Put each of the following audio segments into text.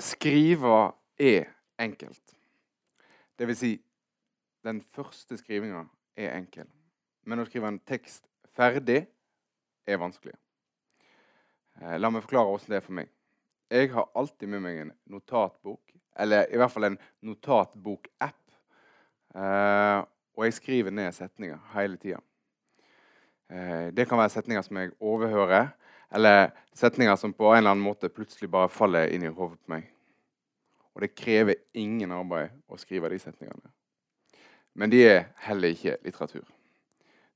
skrive er enkelt. Det vil si, den første skrivinga er enkel. Men å skrive en tekst ferdig er vanskelig. Eh, la meg forklare hvordan det er for meg. Jeg har alltid med meg en notatbok, eller i hvert fall en notatbok-app. Eh, og jeg skriver ned setninger hele tida. Eh, det kan være setninger som jeg overhører, eller setninger som på en eller annen måte plutselig bare faller inn i hodet på meg. Og det krever ingen arbeid å skrive de setningene. Men de er heller ikke litteratur.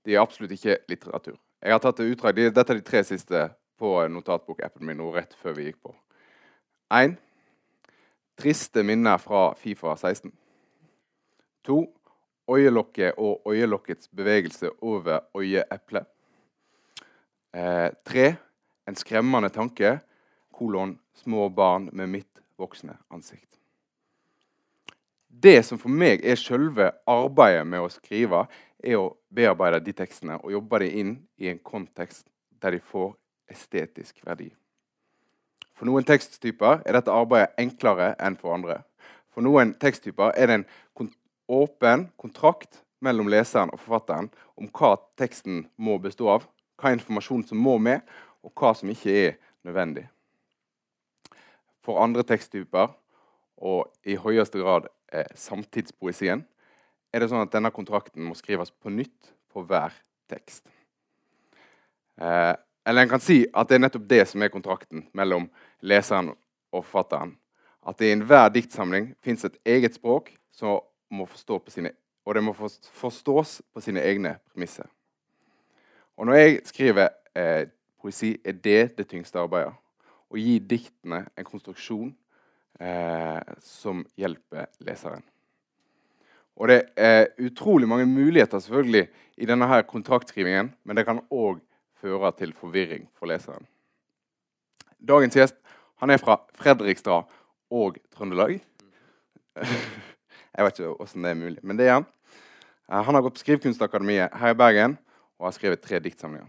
De er absolutt ikke litteratur. Jeg har tatt utdrag, Dette er de tre siste på notatbokappen min nå rett før vi gikk på. 1. Triste minner fra Fifa 16. 2. Øyelokket og øyelokkets bevegelse over øyeeplet. 3. Eh, en skremmende tanke. Kolon små barn med mitt voksne ansikt. Det som for meg er selve arbeidet med å skrive, er å bearbeide de tekstene og jobbe dem inn i en kontekst der de får estetisk verdi. For noen teksttyper er dette arbeidet enklere enn for andre. For noen teksttyper er det en kont åpen kontrakt mellom leseren og forfatteren om hva teksten må bestå av, hva informasjon som må med, og hva som ikke er nødvendig. For andre teksttyper, og i høyeste grad eh, samtidspoesien, er det sånn at denne kontrakten må skrives på nytt på hver tekst. Eh, eller en kan si at det er nettopp det som er kontrakten mellom leseren og forfatteren. At det i enhver diktsamling fins et eget språk som må forstå sine, og det må forstås på sine egne premisser. Og når jeg skriver eh, poesi, er det det tyngste arbeidet. Å gi diktene en konstruksjon eh, som hjelper leseren. Og det er utrolig mange muligheter selvfølgelig i denne her kontraktskrivingen, men det kan òg føre til forvirring for leseren. Dagens gjest han er fra Fredrikstad og Trøndelag. Jeg vet ikke åssen det er mulig, men det er han. Eh, han har gått på Skrivekunstakademiet her i Bergen og har skrevet tre diktsamlinger.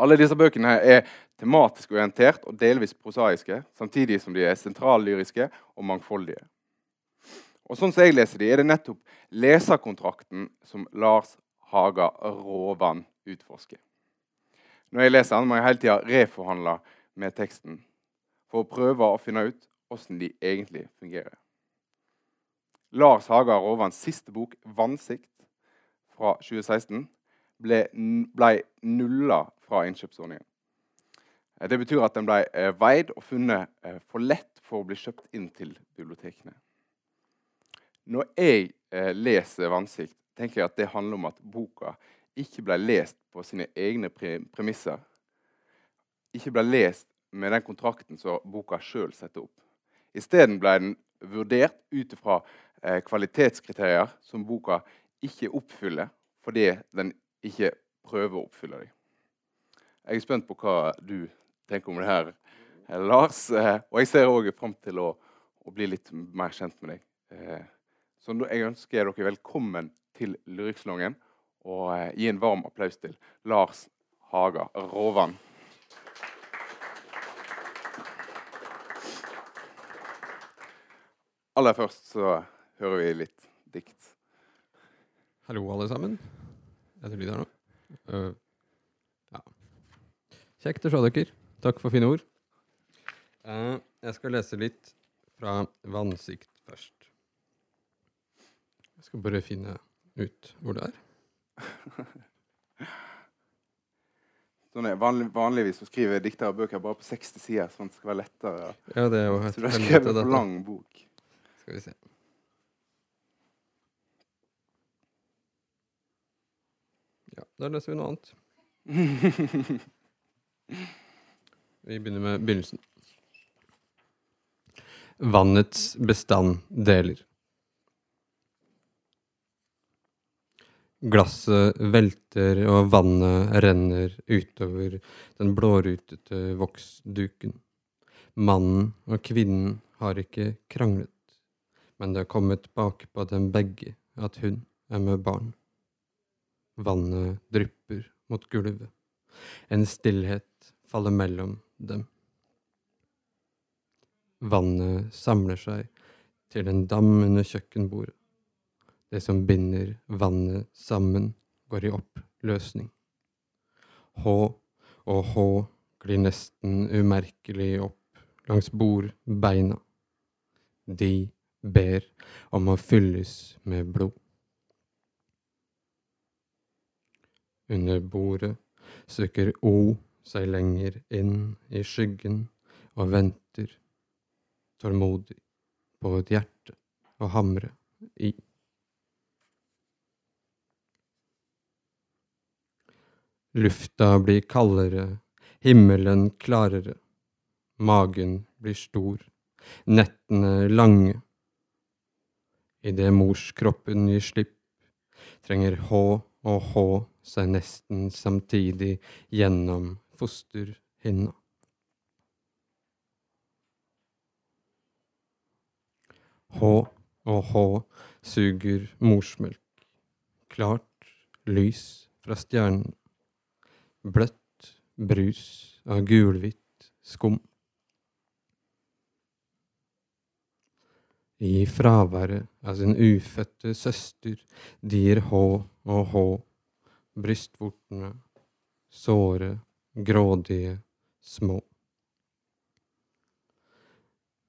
Alle disse bøkene er tematisk orientert og delvis prosaiske, samtidig som de er sentrallyriske og mangfoldige. Og sånn som jeg leser de, er det nettopp leserkontrakten som Lars Haga Råvann utforsker. Når jeg leser den, må jeg hele tida reforhandle med teksten for å prøve å finne ut åssen de egentlig fungerer. Lars Haga Råvanns siste bok, 'Vannsikt', fra 2016, ble, ble nulla fra innkjøpsordningen. Det betyr at den ble eh, veid og funnet eh, for lett for å bli kjøpt inn til bibliotekene. Når jeg eh, leser 'Vansikt', tenker jeg at det handler om at boka ikke ble lest på sine egne premisser. Ikke ble lest med den kontrakten som boka sjøl setter opp. Isteden ble den vurdert ut fra eh, kvalitetskriterier som boka ikke oppfyller fordi den ikke prøver å oppfylle dem. Jeg er spent på hva du tenker om det her, Lars. Eh, og jeg ser òg fram til å, å, bli litt mer kjent med deg. Eh, så jeg ønsker dere velkommen til Lyrikksalongen. Og eh, gi en varm applaus til Lars Haga Råvann. Aller først så hører vi litt dikt. Hallo, alle sammen. Er det lyd her nå? Uh. Kjekt å se dere. Takk for fine ord. Uh, jeg skal lese litt fra Vannsikt først. Jeg skal bare finne ut hvor det er. sånn er vanlig, vanligvis så skriver diktere bøker bare på 60 sider, sånn at det skal være lettere. Ja, det er jo helt så du har skrevet en lang bok. Skal vi se. Ja, da leser vi noe annet. Vi begynner med begynnelsen. Vannets bestanddeler. Glasset velter, og vannet renner utover den blårutete voksduken. Mannen og kvinnen har ikke kranglet, men det har kommet bakpå dem begge at hun er med barn. Vannet drypper mot gulvet. En stillhet faller mellom dem. Vannet samler seg til en dam under kjøkkenbordet. Det som binder vannet sammen, går i oppløsning. H og H glir nesten umerkelig opp langs bordbeina. De ber om å fylles med blod. Under bordet søker O seg lenger inn i skyggen og venter tålmodig på et hjerte å hamre i. Lufta blir kaldere, himmelen klarere, magen blir stor, nettene lange. Idet morskroppen gir slipp, trenger H og H seg nesten samtidig gjennom fosterhinna. H og H suger morsmelk. Klart lys fra stjernen. Bløtt brus av gulhvitt skum. I fraværet av sin ufødte søster dir H og H, brystvortene, såre, grådige, små.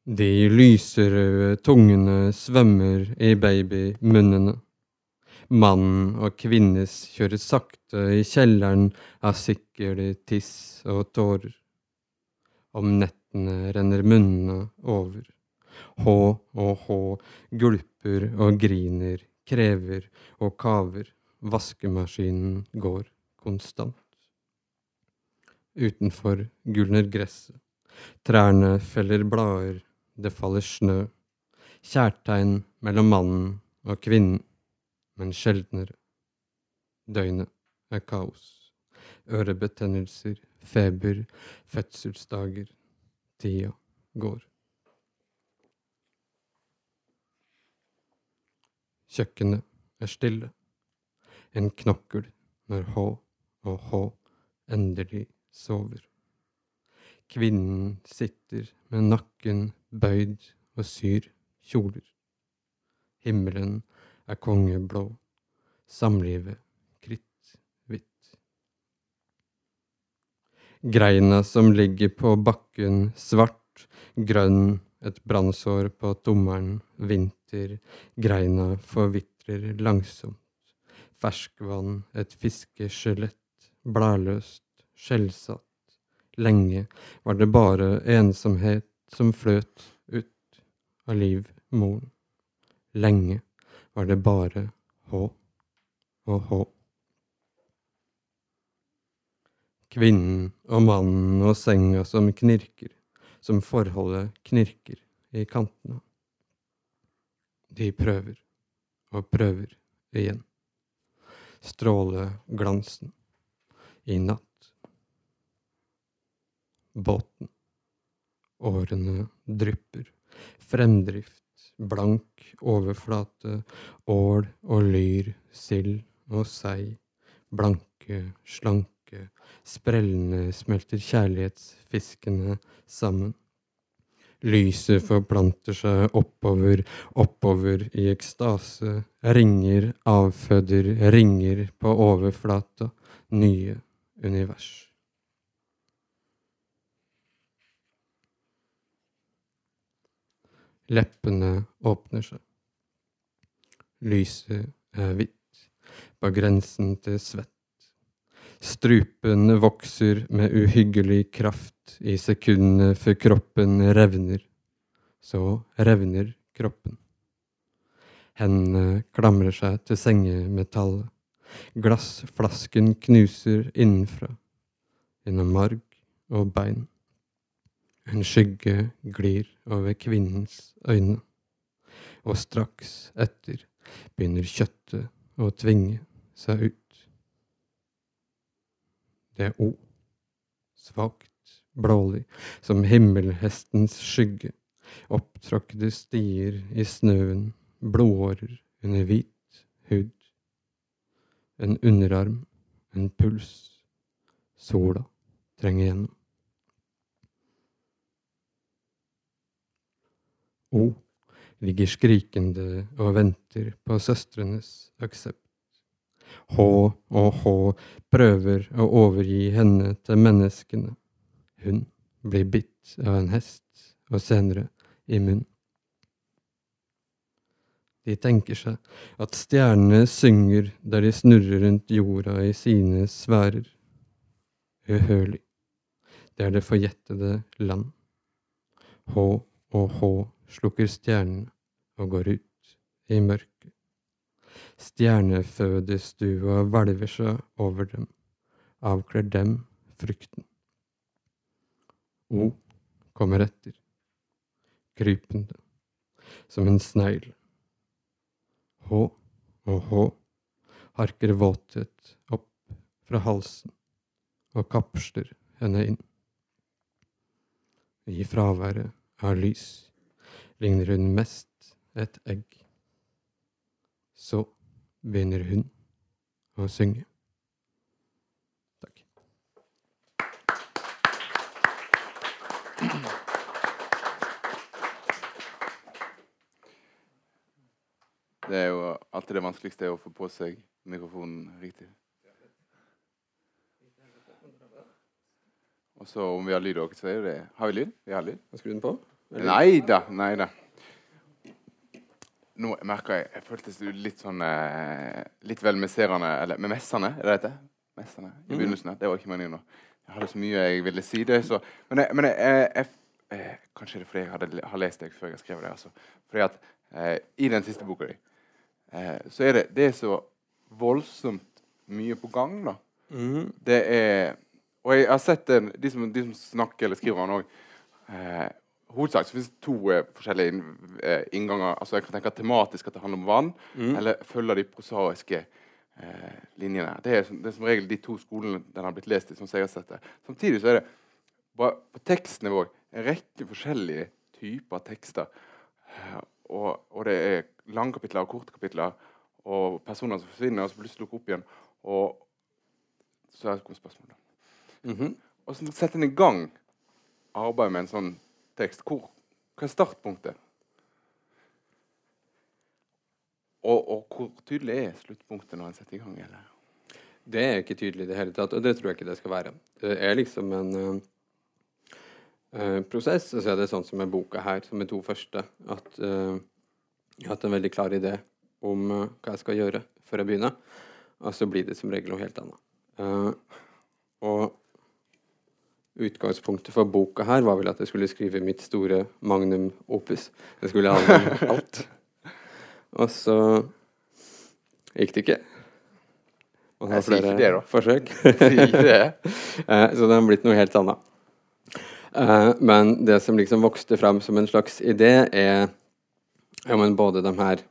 De lyserøde tungene svømmer i babymunnene. Mann og kvinnes kjører sakte i kjelleren av sikker tiss og tårer. Om nettene renner munnene over. H og H gulper og griner, krever og kaver. Vaskemaskinen går konstant. Utenfor gulner gresset. Trærne feller blader det faller snø. Kjærtegn mellom mannen og kvinnen, men sjeldnere. Døgnet er kaos. Ørebetennelser, feber, fødselsdager. Tida går. Kjøkkenet er stille. En knokkel når H og H endelig sover. Kvinnen sitter med nakken bøyd og syr kjoler. Himmelen er kongeblå, samlivet kritthvitt. Greina som ligger på bakken, svart, grønn, et brannsår på tommelen, vinter, greina forvitrer langsomt. Ferskvann, et fiskeskjelett, bladløst, skjellsatt. Lenge var det bare ensomhet som fløt ut av livmoren. Lenge var det bare H og H. Kvinnen og mannen og senga som knirker, som forholdet knirker i kantene. De prøver og prøver igjen. Stråleglansen i natt. Båten Årene drypper. Fremdrift, blank overflate, ål og lyr, sild og sei. Blanke, slanke, sprellende smelter kjærlighetsfiskene sammen. Lyset forplanter seg oppover, oppover i ekstase. Ringer avføder ringer på overflata. Nye univers. Leppene åpner seg. Lyset er hvitt, på grensen til svett. Strupen vokser med uhyggelig kraft i sekundene før kroppen revner. Så revner kroppen. Hendene klamrer seg til sengemetallet. Glassflasken knuser innenfra, gjennom marg og bein. En skygge glir over kvinnens øyne, og straks etter begynner kjøttet å tvinge seg ut. Det er O, svakt, blålig, som himmelhestens skygge, opptråkkede stier i snøen, blodårer under hvit hud. En underarm, en puls, sola trenger gjennom. O ligger skrikende og venter på søstrenes aksept. H og H prøver å overgi henne til menneskene. Hun blir bitt av en hest, og senere i munnen. De tenker seg at stjernene synger der de snurrer rundt jorda i sine sfærer. Uhørlig. Det er det forjettede land. H og H slukker stjernene og går ut i mørket. Stjernefødestua hvelver seg over dem, avkler dem frykten. O kommer etter, krypende, som en snegl. H og H harker våthet opp fra halsen og kapsler henne inn. I fraværet av lys ligner hun mest et egg. Så begynner hun å synge. Takk. Det er jo alltid det vanskeligste å få på seg mikrofonen riktig. Og så om vi har lyd òg, så er jo det Har vi lyd? Vi har lyd? Skru den på? Nei da, nei da. Nå merker jeg Jeg føltes litt sånn eh, Litt vel messerende Eller med messende, er det det? Messende i Mhm. begynnelsen. Det var ikke meningen nå. Jeg hadde så mye jeg ville si. det så, Men, jeg, men jeg, jeg, jeg, eh, Kanskje det er fordi jeg hadde, har lest det før jeg skrev det. altså. Fordi at eh, I den siste boka di eh, så er det, det er så voldsomt mye på gang. da. Mm. Det er Og jeg har sett den, de, som, de som snakker eller skriver den òg eh, Hovedsak så finnes det to uh, forskjellige inn, uh, innganger. Altså Jeg kan tenke tematisk at det handler om vann, mm. eller følger de prosaiske uh, linjene. Det er, det er som regel de to skolene den har blitt lest i. som jeg har sett det. Samtidig så er det bare på tekstnivå en rekke forskjellige typer tekster. Og, og det er lange kapitler og korte kapitler, og personer som forsvinner og så plutselig dukker opp igjen. Og så er det et spørsmål da. Mhm. Og så setter en i gang arbeidet med en sånn tekst. Hvor, hva er startpunktet? Og, og hvor tydelig er sluttpunktet når en setter i gang? Eller? Det er ikke tydelig i det hele tatt, og det tror jeg ikke det skal være. Det er liksom en eh, prosess. Og så er det sånn som med boka her, som er to første, at uh, jeg har hatt en veldig klar idé om uh, hva jeg skal gjøre før jeg begynner, og så blir det som regel noe helt annet. Og utgangspunktet for boka her var vel at jeg skulle skrive mitt store magnum opus. Jeg skulle ha om alt. Og så gikk det ikke. Og det var flere det, forsøk. Det? Så det har blitt noe helt annet. Eh, Men det som liksom vokste fram som en slags idé, er ja, men både de her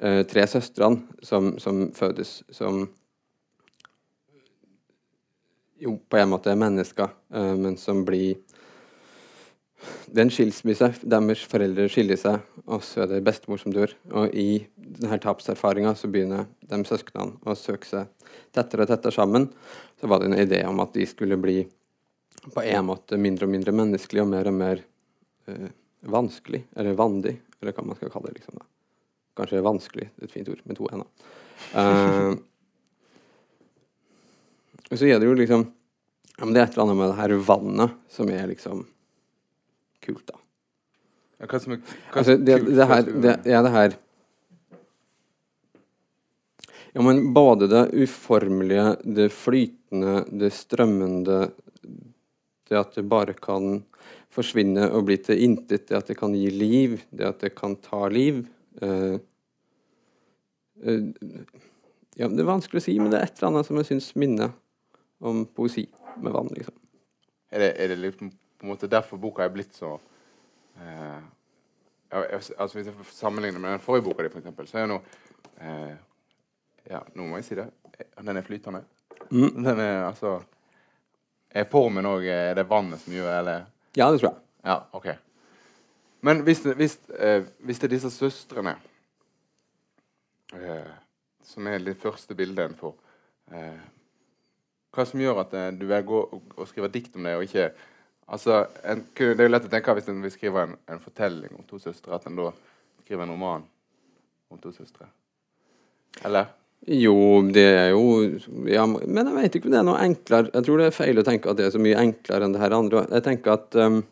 eh, tre søstrene som, som fødes som jo på en måte er mennesker, eh, men som blir Det er en skilsmisse. Deres foreldre skiller seg, og så er det bestemor som dør. Og i denne tapserfaringa så begynner de søsknene å søke seg tettere og tettere sammen. Så var det en idé om at de skulle bli på en måte mindre og mindre menneskelige og mer og mer eh, vanskelig, eller vandig, eller hva man skal kalle det. liksom da. Kanskje vanskelig, det er et fint ord, med to n-er. Eh, og så er det jo liksom ja, men Det er et eller annet med det her vannet som er liksom kult, da. Ja, hva som er, hva Altså, det, kult, det her det, Ja, det her Ja, men både det uformelige, det flytende, det strømmende Det at det bare kan forsvinne og bli til intet, det at det kan gi liv, det at det kan ta liv eh, eh, Ja, det er vanskelig å si, men det er et eller annet som jeg syns minner om poesi med vann, liksom. Er det, er det liksom på en måte derfor boka er blitt så eh, altså Hvis jeg sammenligner med den forrige boka di, for eksempel, så er jo nå eh, Ja, nå må jeg si det. Eh, Den er flytende. Mm. Den er altså Er formen òg Er det vannet som gjør eller Ja, det tror jeg. Ja, OK. Men hvis, hvis, eh, hvis det er disse søstrene eh, som er det første bildet en får eh, Hva som gjør at eh, du velger å, å skrive dikt om det, og ikke Altså, en, det er jo lett å tenke hvis en vil skrive en, en fortelling om to søstre, at en da skriver en roman om to søstre. Eller? Jo, det er jo ja, Men jeg vet ikke om det er noe enklere. Jeg tror det er feil å tenke at det er så mye enklere enn det her andre. Jeg tenker at um,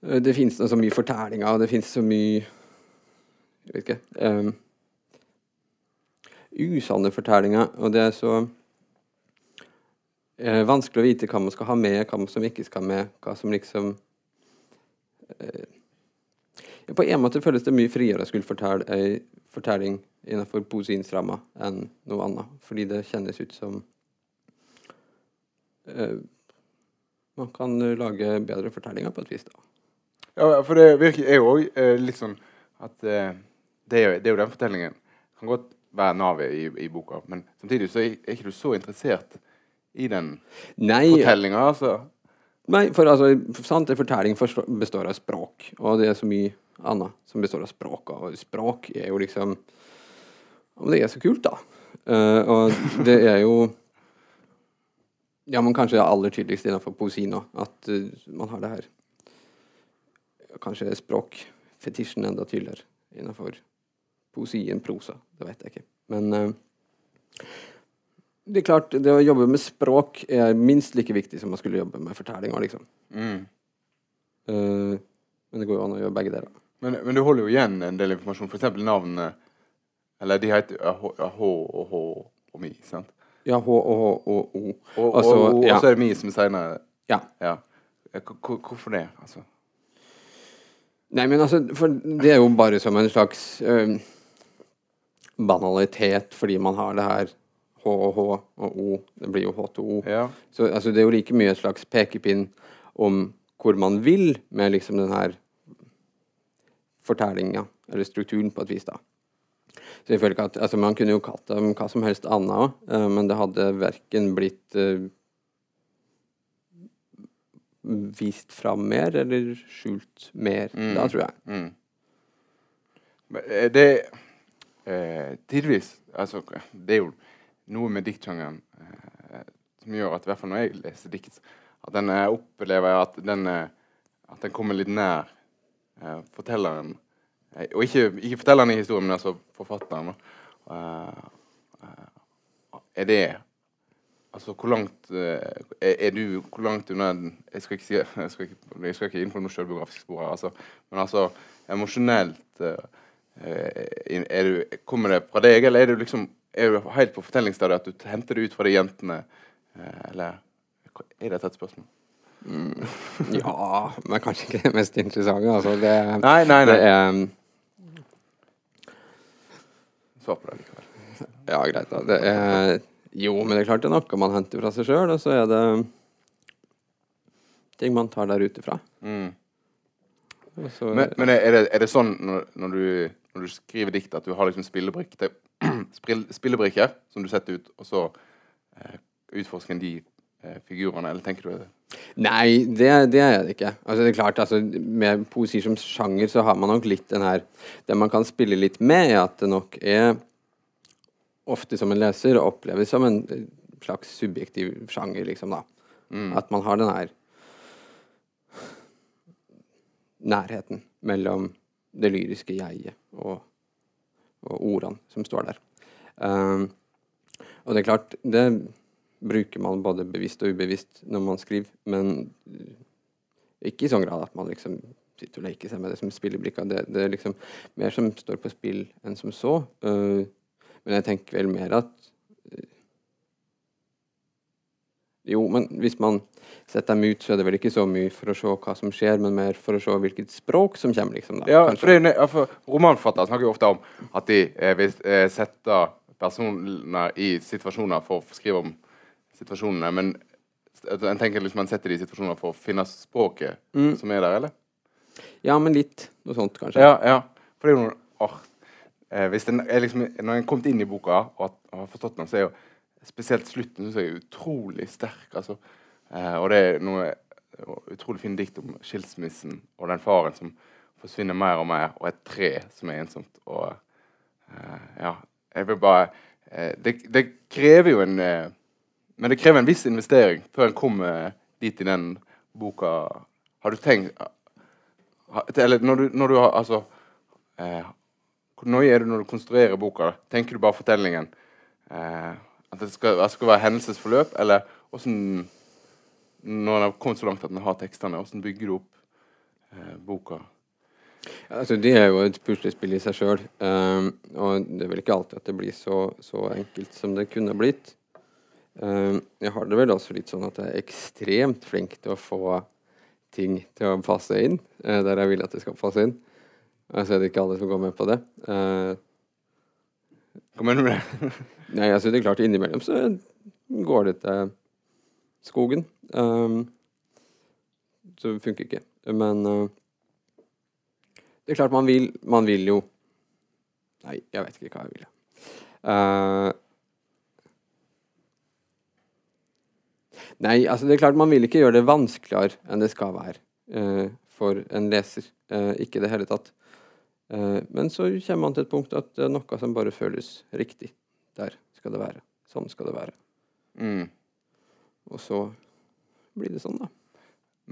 det finnes så mye fortellinger, og det finnes så mye Jeg vet ikke um, Usanne fortellinger, og det er så eh, vanskelig å vite hva man skal ha med, hva som ikke skal med, hva som liksom eh, På en måte føles det mye friere å skulle fortelle ei fortelling innenfor poesiens enn noe annet, fordi det kjennes ut som eh, Man kan lage bedre fortellinger på et vis, da. Ja, for det virker er jo òg eh, litt sånn at eh, det, er jo, det er jo den fortellingen kan godt være navet i, i boka, men samtidig så er, er ikke du så interessert i den Nei, fortellinga. Altså. nei for altså, sant, en fortelling består av språk, og det er så mye annet som består av språk, og språk er jo liksom Om det er så kult, da. Uh, og det er jo Ja, men kanskje det aller tydeligst innenfor poesi nå, at uh, man har det her Kanskje språkfetisjen enda tydeligere innenfor poesien, prosa. Det vet jeg ikke. Men eh, det er klart, det å jobbe med språk er minst like viktig som man skulle jobbe med fortellinger, liksom. Mm. Eh, men det går jo an å gjøre begge deler. Men, men du holder jo igjen en del informasjon, f.eks. navnene Eller de heter H og H og Mi, sant? Ja, H og H og O. Og, Altså, og, ja. så er det Mi som senere Ja. ja. Eh, hvor- hvor- Hvorfor det? Altså? Nei, men altså, for det er jo bare som en slags eh, banalitet, fordi man har det her H og H og O. Det blir jo H til O. Ja. Så altså, det er jo like mye en slags pekepinn om hvor man vil med liksom den her fortellinga, eller strukturen, på et vis, da. Så jeg føler ikke at, altså Man kunne jo kalt dem hva som helst annet òg, men det hadde verken blitt uh, vist fram mer eller skjult mer, Mm. da, tror jeg. Mm. Eh, Det eh, Tidvis altså, Det er jo noe med diktsjangeren eh, som gjør at i hvert fall når jeg leser dikt, at den eh, opplever at den, eh, at den kommer litt nær eh, fortelleren. Eh, og ikke, ikke fortelleren i historien, men altså forfatteren. eh, er det Altså, hvor langt eh, er, er du Hvor langt unna Jeg skal ikke si Jeg skal ikke, jeg skal ikke inn på noe selvbiografisk spor her, altså. Men altså, emosjonelt er du, Kommer det fra deg, eller er du liksom Er du helt på fortellingsstadiet at du henter det ut fra de jentene? eh, eller Er det et tett spørsmål? Ja, men kanskje ikke det mest interessante. Altså, det, Nei, nei, det nei. er Svar på det likevel. Ja, greit, da. Det er Jo, men det er klart det er noe man henter fra seg sjøl, og så er det ting man tar der ute fra. Mm. Så- Men, men er, det, er det sånn når, når, du, når du skriver dikt, at du har liksom spillebrikker spill, spillebrikker som du setter ut, og så eh, utforsker de eh, figurene, eller tenker du det? Nei, det, det er det ikke. Altså, det er klart, altså, Med poesi som sjanger så har man nok litt den her Det man kan spille litt med, er at det nok er ofte som en leser oppleves som en slags subjektiv sjanger, liksom, da. Mm. At man har den her nærheten mellom det lyriske jeget og, og ordene som står der. Um, og det er klart, det bruker man både bevisst og ubevisst når man skriver, men ikke i sånn grad at man liksom sitter og leker seg med det som spillebrikker. Det, det er liksom mer som står på spill enn som så. Uh, men jeg tenker vel mer at Jo, men hvis man setter dem ut, så er det vel ikke så mye for å se hva som skjer, men mer for å se hvilket språk som kommer, liksom. Da, Ja, for, det er, for Romanforfattere snakker jo ofte om at de eh, vil eh, sette personer i situasjoner for å skrive om situasjonene, men jeg en tenker liksom man setter de i situasjoner for å finne språket Mm. som er der, eller? Ja, men litt noe sånt, kanskje. Ja, ja. For det er jo noe art. eh, hvis den er liksom, Når en har kommet inn i boka og, at, og har forstått den, så er jo spesielt slutten synes jeg er utrolig sterk. Altså. Eh, og det er noe utrolig fint dikt om skilsmissen og den faren som forsvinner mer og mer, og et tre som er ensomt. Og eh, ja, jeg vil bare eh, det, det krever jo en eh, Men det krever en viss investering før en kommer dit i den boka Har du tenkt Eller når du, når du har Altså eh, Hvor nøye er du når du konstruerer boka? Tenker du bare fortellingen? Eh, at det skal, det skal være hendelsesforløp? Eller hvordan Når en har kommet så langt at en har tekstene, hvordan bygger du opp eh, boka? Altså, Det er jo et puslespill i seg sjøl. og det er vel ikke alltid at det blir så, så enkelt som det kunne blitt. Um, jeg har det vel også litt sånn at jeg er ekstremt flink til å få ting til å passe inn uh, der jeg vil at det skal passe inn. Så er det ikke alle som går med på det. Uh, Hva mener du med det? nei, altså det er klart innimellom så går det til skogen. Um, så det funker ikke. Men uh, det er klart man vil, man vil jo Nei, jeg vet ikke hva jeg vil. Uh, nei, altså det er klart man vil ikke gjøre det vanskeligere enn det skal være uh, for en leser. Uh, ikke i det hele tatt. Men så kommer man til et punkt at det er noe som bare føles riktig. Der skal det være. Sånn skal det være. Mm. Og så blir det sånn, da.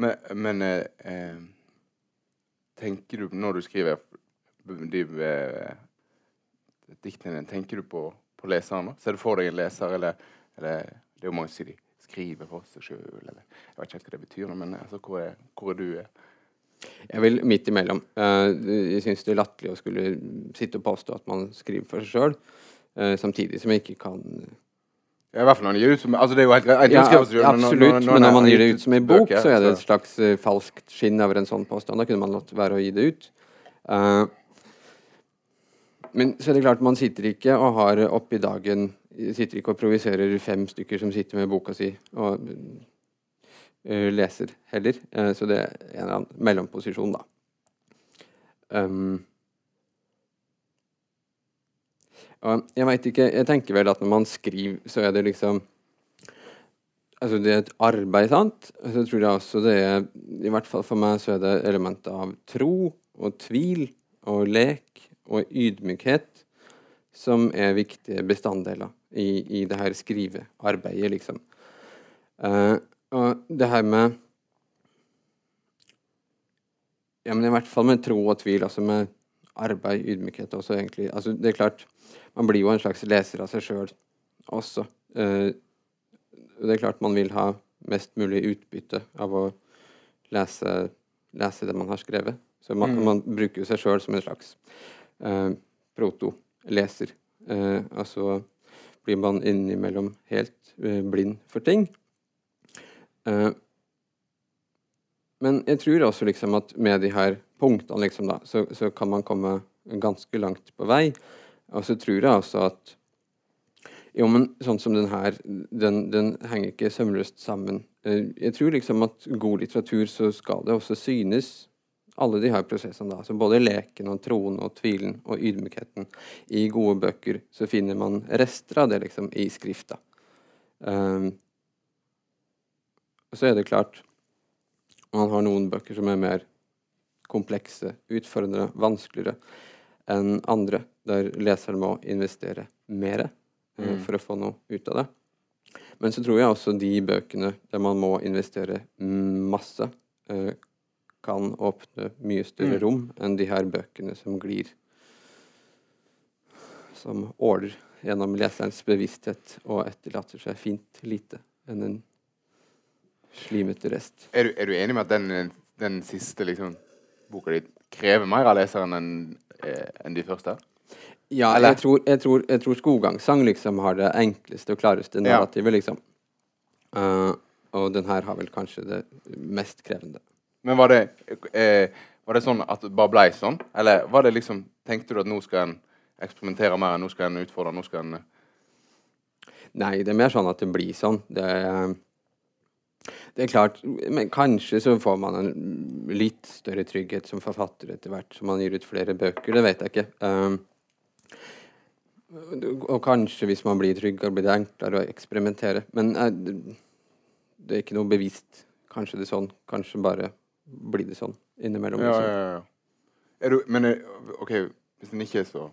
Men, men eh, eh, tenker du når du skriver de eh, diktene dine, tenker du på, på leseren? da? Ser du for deg en leser, eller, eller Det er jo mange som sier de skriver for seg sjøl, eller Jeg vet ikke hva det betyr, men altså, hvor, er, hvor er du? eh? Jeg vil midt imellom. Uh, jeg syns det er latterlig å skulle sitte og påstå at man skriver for seg sjøl, samtidig som jeg ikke kan Ja, I hvert fall når man gir ut som altså, Det er jo helt greit. Ja, absolutt, men når man gir det ut som en bok, så er det et slags eh, falskt skinn over en sånn påstand. Da kunne man latt være å gi det ut. Eh, men så er det klart, man sitter ikke og har oppi dagen Sitter ikke og proviserer fem stykker som sitter med boka si og eh, leser heller. Eh, så det er en eller annen mellomposisjon, da. Um, jeg veit ikke Jeg tenker vel at når man skriver, så er det liksom Altså, det er et arbeid, sant? Så tror jeg også det er I hvert fall for meg så er det elementer av tro og tvil og lek og ydmykhet som er viktige bestanddeler i, i det her skrivearbeidet, liksom. Eh, og det her med Ja, men i hvert fall med tro og tvil, altså med arbeid, ydmykhet også, egentlig. Altså, det er klart, man blir jo en slags leser av seg sjøl også. Eh, det er klart man vil ha mest mulig utbytte av å lese, lese det man har skrevet. Så man, Mm. man bruker jo seg sjøl som en slags eh, proto-leser. Eh, altså blir man innimellom helt eh, blind for ting. Eh, men jeg tror også liksom at med de her punktene liksom da, så, så kan man komme ganske langt på vei. Og så tror jeg også at jo, men sånn som den her, den, den henger ikke sømløst sammen. Eh, Jeg tror liksom at god litteratur så skal det også synes alle de her prosessene. da, så Både leken og troen og tvilen og ydmykheten. I gode bøker så finner man rester av det liksom i skrifta. Um, og så er det klart man har noen bøker som er mer komplekse, utfordrende, vanskeligere enn andre, der leseren må investere mer eh, Mm. for å få noe ut av det. Men så tror jeg også de bøkene der man må investere masse, eh, kan åpne mye større Mm. rom enn de her bøkene som glir som åler gjennom leserens bevissthet og etterlater seg fint lite enn en slimete rest. Er du, er du enig med at den, den siste liksom, boka di krever mer av leseren enn en de første? Ja, jeg tror, jeg, tror, jeg tror skogangsang liksom har det enkleste og klareste Ja. narrativet, liksom. Uh, og den her har vel kanskje det mest krevende. Men var det, eh, var det sånn at det bare blei sånn? Eller var det liksom, tenkte du at nå skal en eksperimentere mer, nå skal en utfordre, nå skal en eh, Nei, det er mer sånn at det blir sånn. Det er, det er klart, men kanskje så får man en litt større trygghet som forfatter etter hvert som man gir ut flere bøker. Det vet jeg ikke. Um, og kanskje hvis man blir tryggere, blir det enklere å eksperimentere. Men eh, det, er ikke noe bevisst. Kanskje det er sånn. Kanskje bare blir det sånn innimellom. Ja, liksom. ja, ja. Er du, men er, OK, hvis den ikke er så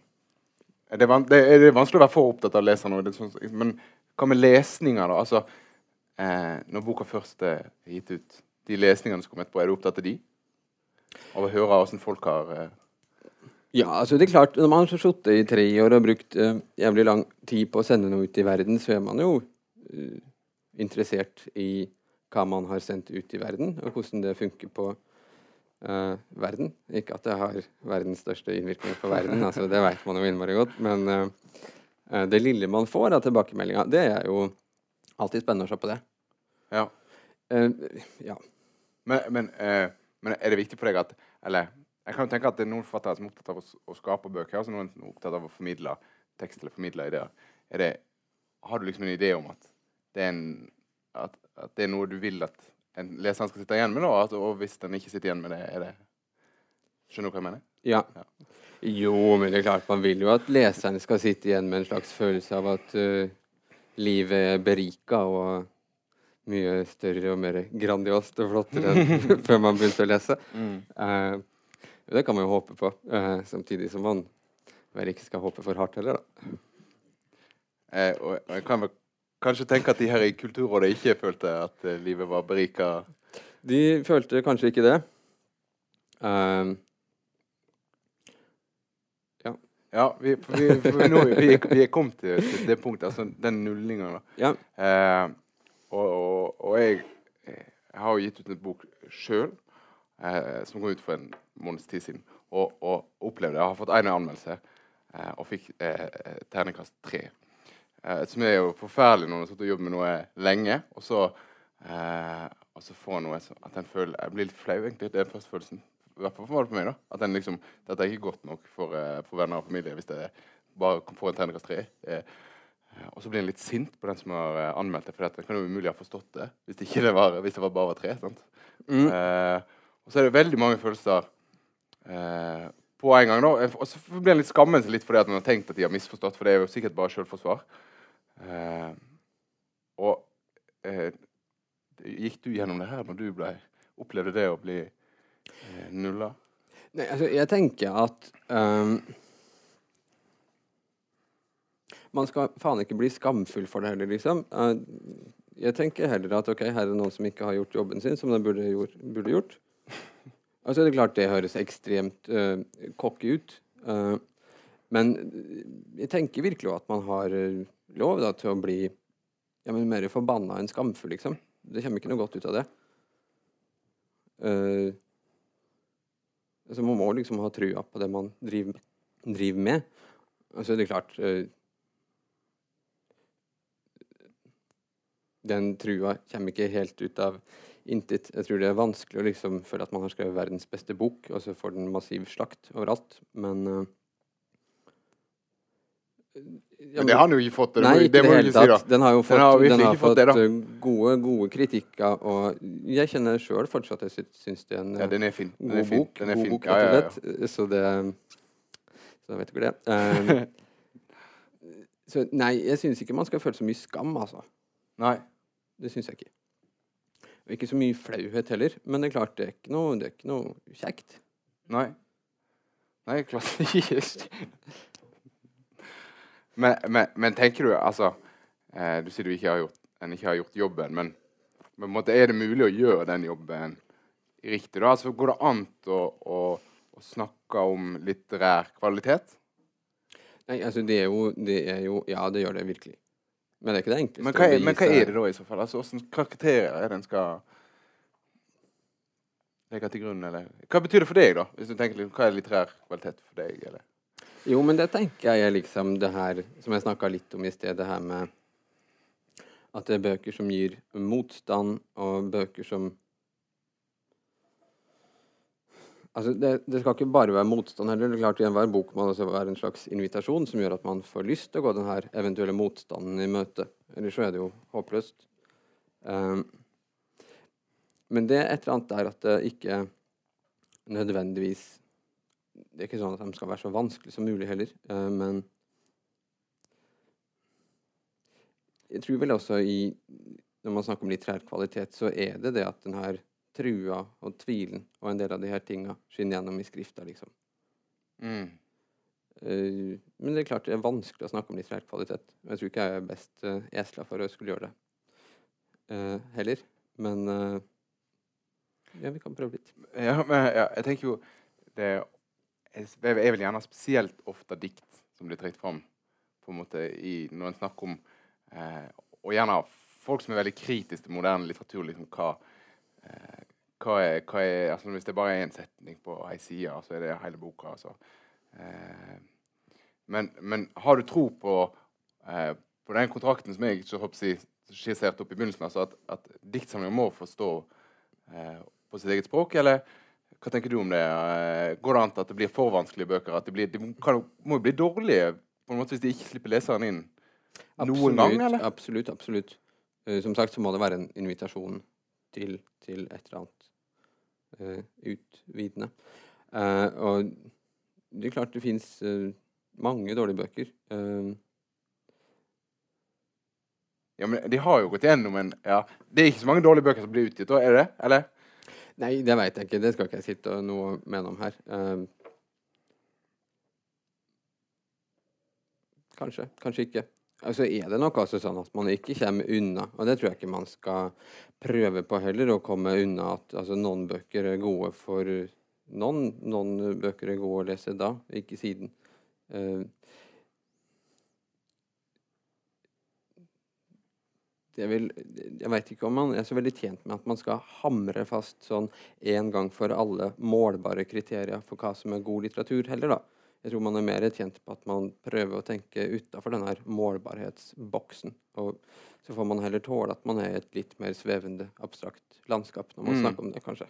er det, van, det, er det vanskelig å være for opptatt av å lese det er sånn- Men hva med lesninger, da? Altså, eh, når boka først er gitt ut, de lesningene som kom etterpå, er du opptatt av de? Av å høre hvordan folk har eh, Ja, altså det er klart, når man har sittet i tre år og brukt eh, jævlig lang tid på å sende noe ut i verden, så er man jo eh, interessert i hva man har sendt ut i verden, og hvordan det funker på Uh, verden. Ikke at det har verdens største innvirkning på verden, altså det vet man jo innmari godt, men uh, eh, det lille man får av tilbakemeldinga, det er jo alltid spennende å se på det. Ja. Uh, ja. Men, men, uh, men er det viktig for deg at Eller jeg kan jo tenke at det er noen forfattere som er opptatt av å, å skape bøker, og noen som er opptatt av å formidle tekst eller formidle ideer. Er det, har du liksom en idé om at det er, en, at, at det er noe du vil at en leser skal sitte igjen med, da? At, og hvis den ikke sitter igjen med det, er det Skjønner du hva jeg mener? Ja. Ja. Jo, men det er klart man vil jo at leserne skal sitte igjen med en slags følelse av at eh, livet er berika og mye større og mer grandiost og flottere enn før man begynte å lese. Eh, det kan man jo håpe på, uh, samtidig som man vel ikke skal håpe for hardt heller, da. Eh, og, og jeg kan vel kanskje tenke at de her i Kulturrådet ikke følte at uh, livet var berika. De følte kanskje ikke det. Eh, Ja, vi, for vi, for nå, vi, vi er kommet til, til det punktet, altså den nullinga. ja. Eh, og, og, og jeg, jeg har jo gitt ut en bok sjøl, eh, som kom ut for en måneds tid siden. Og, og opplevde Jeg har fått én anmeldelse, eh, og fikk eh, terningkast tre. Eh, som er jo forferdelig når man har sittet og jobbet med noe lenge, og så, eh, og så får noe sånn at en føler Jeg blir litt flau, egentlig. Det er den første følelsen. I hvert fall for meg. da At den liksom, Dette er ikke godt nok for, eh, for venner og familie hvis det bare får en terningkast tre. Eh, Eh, Og så blir en litt sint på den som har eh, anmeldt det, for det kan jo umulig ha forstått det hvis det, ikke det, var, hvis det var bare var tre. sant? Mm. Eh, og så er det veldig mange følelser eh, på en gang. da, Og så blir en litt skammen seg litt fordi at man har tenkt at de har misforstått, for det er jo sikkert bare selvforsvar. Eh, og eh, gikk du gjennom det her når du ble, opplevde det å bli eh, nulla? Nei, altså, jeg tenker at um, Man skal faen ikke bli skamfull for det heller, liksom. Uh, jeg tenker heller at ok, her er det noen som ikke har gjort jobben sin som de burde, gjort. Burde gjort. Altså, det er klart det høres ekstremt uh, cocky ut. Uh, men jeg tenker virkelig at man har eh, lov da, til å bli ja, men mer forbanna enn skamfull, liksom. Det kommer ikke noe godt ut av det. Eh, Altså, man må liksom ha trua på det man driver, driver med. Og så er det klart eh, Den trua kommer ikke helt ut av intet. Jeg tror det er vanskelig å liksom føle at man har skrevet verdens beste bok, og så får den massiv slakt overalt. Men eh, ja, Men det har han jo ikke fått. Det, Nei, ikke det det hele ikke si. Den har jo fått, har den har fått, fått det, eh, gode, gode kritikker, og jeg kjenner sjøl fortsatt at jeg sy- syns det er en Ja, den er fin. Den god er fin. bok. Den er god fin. bok, Ja, ja. Så det Så da vet dere det. Um, så nei, jeg syns ikke man skal føle så mye skam, altså. Nei. Det syns jeg ikke. Og ikke så mye flauhet heller, men det er klart, det er ikke noe, det er ikke noe kjekt. Nei. Nei, klart ikke. men, men, men tenker du altså eh, Du sier du ikke har gjort, en ikke har gjort jobben, men på en måte, er det mulig å gjøre den jobben riktig? da? Altså, Går det an å, å, å snakke om litterær kvalitet? Nei, altså, det er, jo, det er jo Ja, det gjør det virkelig. Men det er ikke det enkleste. Men hva, er, men hva er det da i så fall? Altså, Hvilke karakterer er det en skal legge til grunn? Eller? Hva betyr det for deg, da? Hvis du tenker litt, Hva er litterær kvalitet for deg? Eller? Jo, men det tenker jeg er liksom det her som jeg snakka litt om i sted, det her med at det er bøker som gir motstand, og bøker som Altså, det, det skal ikke bare være motstand heller. Det er klart enhver bok må også være en slags invitasjon som gjør at man får lyst til å gå den her eventuelle motstanden i møte. Ellers så er det jo håpløst. Um, men det er et eller annet der at det ikke nødvendigvis Det er ikke sånn at de skal være så vanskelig som mulig heller, eh, men jeg tror vel også i Når man snakker om litterær kvalitet, så er det det at den her trua og tvilen og en del av de her tinga skinner gjennom i skrifta, liksom. Mm. Eh, men det er klart det er vanskelig å snakke om litterær kvalitet. Og jeg tror ikke jeg er best uh, esla for å skulle gjøre det. eh, heller. Men eh, ja, vi kan prøve litt. Ja, men ja, jeg tenker jo det er vel gjerne spesielt ofte dikt som blir trukket fram på en måte i, når en snakker om eh, Og gjerne folk som er veldig kritiske til moderne litteratur. liksom hva, eh, hva, er, hva er, altså Hvis det bare er én setning på ei side, så er det hele boka. altså. Eh, men, men, har du tro på, eh, på den kontrakten som jeg skisserte opp i begynnelsen, altså at, at diktsamlinger må forstå eh, på sitt eget språk, eller hva tenker du om det? Eh, går det an at det blir for vanskelige bøker? At de, blir, de kan, må jo bli dårlige på en måte hvis de ikke slipper leseren inn noen absolutt, gang? eller? Absolutt. absolutt. Uh, som sagt så må det være en invitasjon til, til et eller annet uh, utvidende. Uh, og det er klart det fins mange dårlige bøker. ja, men de har jo gått gjennom en ja, Det er ikke så mange dårlige bøker som blir utgitt, er det? Eller? Nei, det veit jeg ikke. Det skal ikke jeg sitte og noe mene om her. kanskje, kanskje ikke. Altså er det nok altså sånn at man ikke kommer unna, og det tror jeg ikke man skal prøve på heller, å komme unna at altså, noen bøker er gode for noen. Noen bøker er gode å lese da, ikke siden. Uh, Vil, jeg veit ikke om man er så veldig tjent med at man skal hamre fast sånn en gang for alle målbare kriterier for hva som er god litteratur, heller, da. Jeg tror man er mer tjent på at man prøver å tenke utafor denne målbarhetsboksen. Og så får man heller tåle at man er i et litt mer svevende, abstrakt landskap når man mm. snakker om det, kanskje.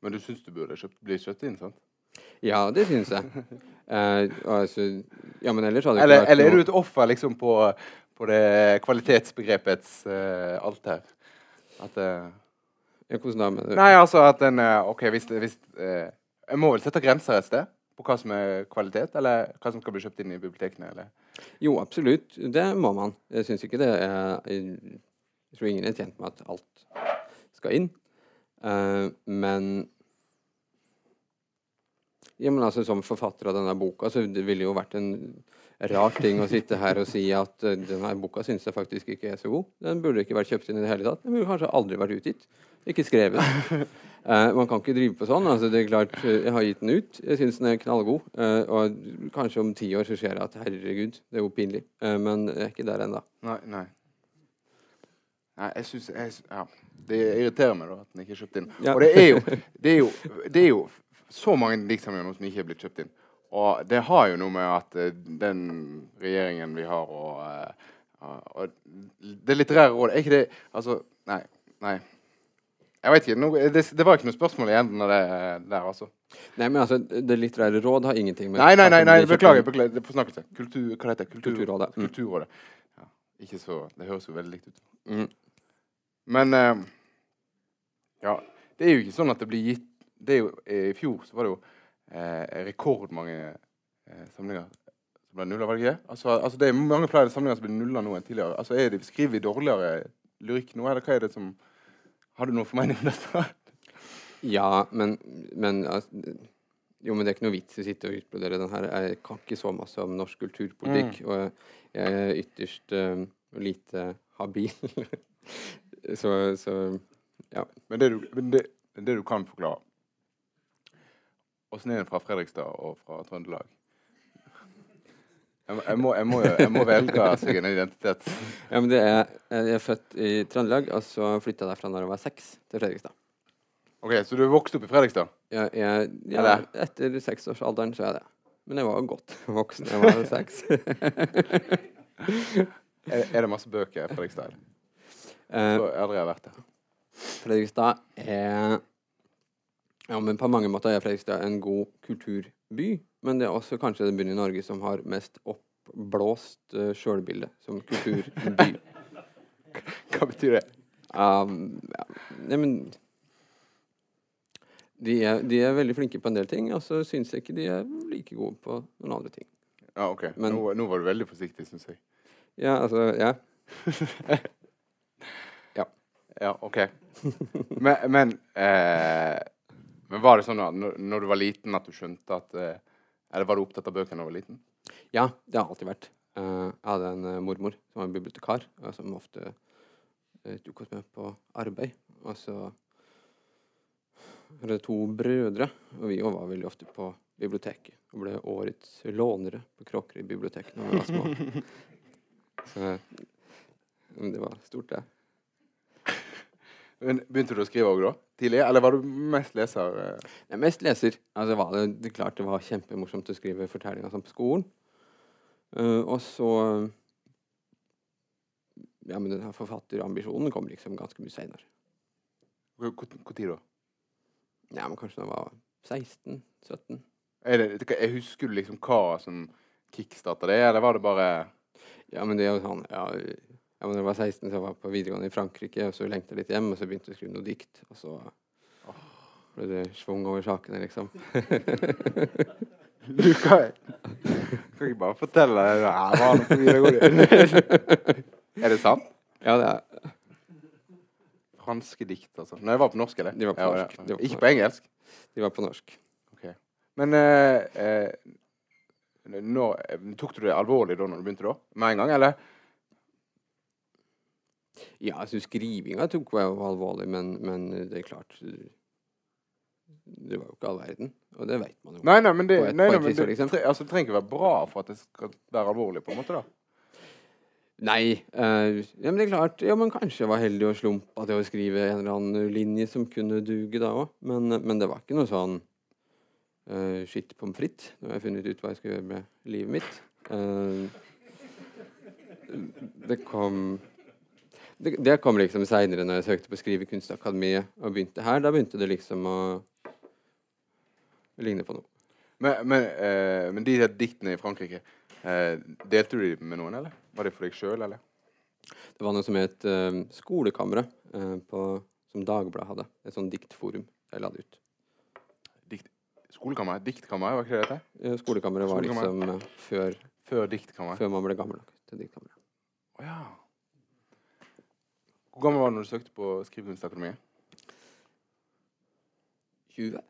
Men du syns du burde kjøpt, bli kjøpt inn, sant? Ja, det syns jeg. eh, altså, ja, men ellers hadde det eller, eller er du et offer liksom på, på det kvalitetsbegrepets uh, alter? At uh? Nei, altså at en uh, OK, hvis, hvis Jeg må vel sette grenser et sted? på hva som er kvalitet, eller hva som skal bli kjøpt inn i bibliotekene? Eller? Jo, absolutt. Det må man. Jeg syns ikke det er Jeg tror ingen er tjent med at alt skal inn. Uh, men ja, men altså Som forfatter av denne boka så det ville jo vært en rar ting å sitte her og si at uh, denne boka syns jeg faktisk ikke er så god. Den burde ikke vært kjøpt inn i det hele tatt. Den burde kanskje aldri vært utgitt. Ikke skrevet. Eh, man kan ikke drive på sånn. altså det er klart, eh, Jeg har gitt den ut. Jeg syns den er knallgod. Eh, og kanskje om ti år så ser jeg at herregud, det er jo pinlig. Eh, men jeg er ikke der ennå. Nei, nei. Nei, jeg syns ja. Det irriterer meg da at den ikke er kjøpt inn. Ja. Og det er, jo, det, er jo, det er jo så mange diktsamlinger som ikke er blitt kjøpt inn. Og det har jo noe med at den regjeringen vi har, og, og det litterære rådet Er ikke det Altså, nei. Nei. Jeg vet ikke, no, det, det, var ikke noe spørsmål i enden av det der, altså. Nei, men altså, Det litterære råd har ingenting med Nei, nei, nei, nei beklager. beklager Forsnakkelse. Kultur, hva heter det? Kultur, Kulturrådet. Mm. Kulturrådet. Ja, ikke så, Det høres jo veldig likt ut. Mm. Men uh, Ja, det er jo ikke sånn at det blir gitt det er jo, I fjor så var det jo rekordmange uh, samlinger som ble nulla, var det ikke? Altså, altså, det er mange flere samlinger som blir nulla nå enn tidligere. Altså, er det, Skriver vi dårligere lyrikk nå, eller hva er det som har du noen formening om dette? ja, men, men altså, Jo, men det er ikke noe vits i å sitte og utbrodere den her. Jeg kan ikke så masse om norsk kulturpolitikk. Mm. Og jeg er ytterst uh, lite habil. så, så, ja. Men det du, men det, det du kan forklare Er det fra Fredrikstad og fra Trøndelag? Jeg, jeg, må, jeg, må, jeg, må, velge seg en identitet. Ja, men det er, Jeg er født i Trøndelag, og så flytta jeg derfra da jeg var seks, til Fredrikstad. Ok, Så du vokste opp i Fredrikstad? Ja, jeg, ja etter seksårsalderen så er jeg det. Men jeg var godt voksen jeg var seks. er, er, det masse bøker i Fredrikstad? Uh, så aldri har vært der. Fredrikstad er Ja, men på mange måter er Fredrikstad en god kulturby. Men det er også kanskje den byen i Norge som har mest oppblåst uh, sjølbilde som kulturby. Hva betyr det? Um, ja, nei, men de er, de er, veldig flinke på en del ting, og så syns jeg ikke de er like gode på noen andre ting. Ja, ok. Men, nå, nå, var du veldig forsiktig, syns jeg. Ja, altså Ja. ja. Ja, OK. men, men, eh, men var det sånn at når, du var liten, at du skjønte at eh, eller var du opptatt av bøker da du var liten? Ja, det har alltid vært. Uh, jeg hadde en uh, mormor som var bibliotekar, uh, som ofte eh, tok oss med på arbeid. Og så hadde jeg to brødre, og vi var veldig ofte på biblioteket. Og ble årets lånere på Kråkerøy bibliotek da vi var små. Så det var stort, det. Men Begynte du å skrive òg da? Tidlig? Eller var du mest leser? eh? Jeg er mest leser. Altså, var det, det klart det var kjempemorsomt å skrive fortellinger sånn på skolen. Uh, og så Ja, men denne forfatterambisjonen kom liksom ganske mye seinere. Tid da? Ja, men kanskje da jeg var 16-17. Er det, jeg husker du liksom hva som kickstarta det, eller var det bare Ja, men det er jo sånn ja, ja, men da jeg var 16, så jeg var på videregående i Frankrike, og så lengta jeg litt hjem, og så begynte jeg å skrive noe dikt. Og så ble det schwung over sakene, liksom. Du kan Kan ikke bare fortelle det her var på videregående? Er det sant? Ja, det er Franske dikt, altså. Nei, det var på norsk, eller? De var på Ja, norsk. ja. De var på Ikke på engelsk? De var på norsk. Men eh, eh, når, eh, tok du det alvorlig da når du begynte da? Med en gang, eller? Ja, altså skrivinga tok jeg jo alvorlig, men, men det er klart Det var jo ikke all verden, og det vet man jo. Nei, nei, men det, et- nei, nei, men det, liksom. tre, altså, det trenger ikke være bra for at det skal være alvorlig, på en måte, da. Nei, Uh, ja, men det er klart Ja, men kanskje jeg var heldig og slumpa til å skrive en eller annen linje som kunne duge da òg, men, men det var ikke noe sånn uh, skitt pommes frites. Nå har jeg funnet ut hva jeg skal gjøre med livet mitt. Uh, det kom det, det kom liksom seinere, når jeg søkte på Skrivekunstakademiet og begynte her. Da begynte det liksom å ligne på noe. Men, men, eh, men de her diktene i Frankrike, eh, delte du dem med noen, eller? Var det for deg sjøl, eller? Det var noe som het uh, Skolekammeret, eh, på, som Dagbladet hadde. Et sånt diktforum jeg la det ut. Skolekammer? Diktkammer, var ikke det det het? Eh, Skolekammeret var liksom eh, før, Før diktkammer? før man ble gammel nok til diktkammeret. Oh, ja. Hvor gammel var du når du søkte på Skrivekunstakademiet? 20?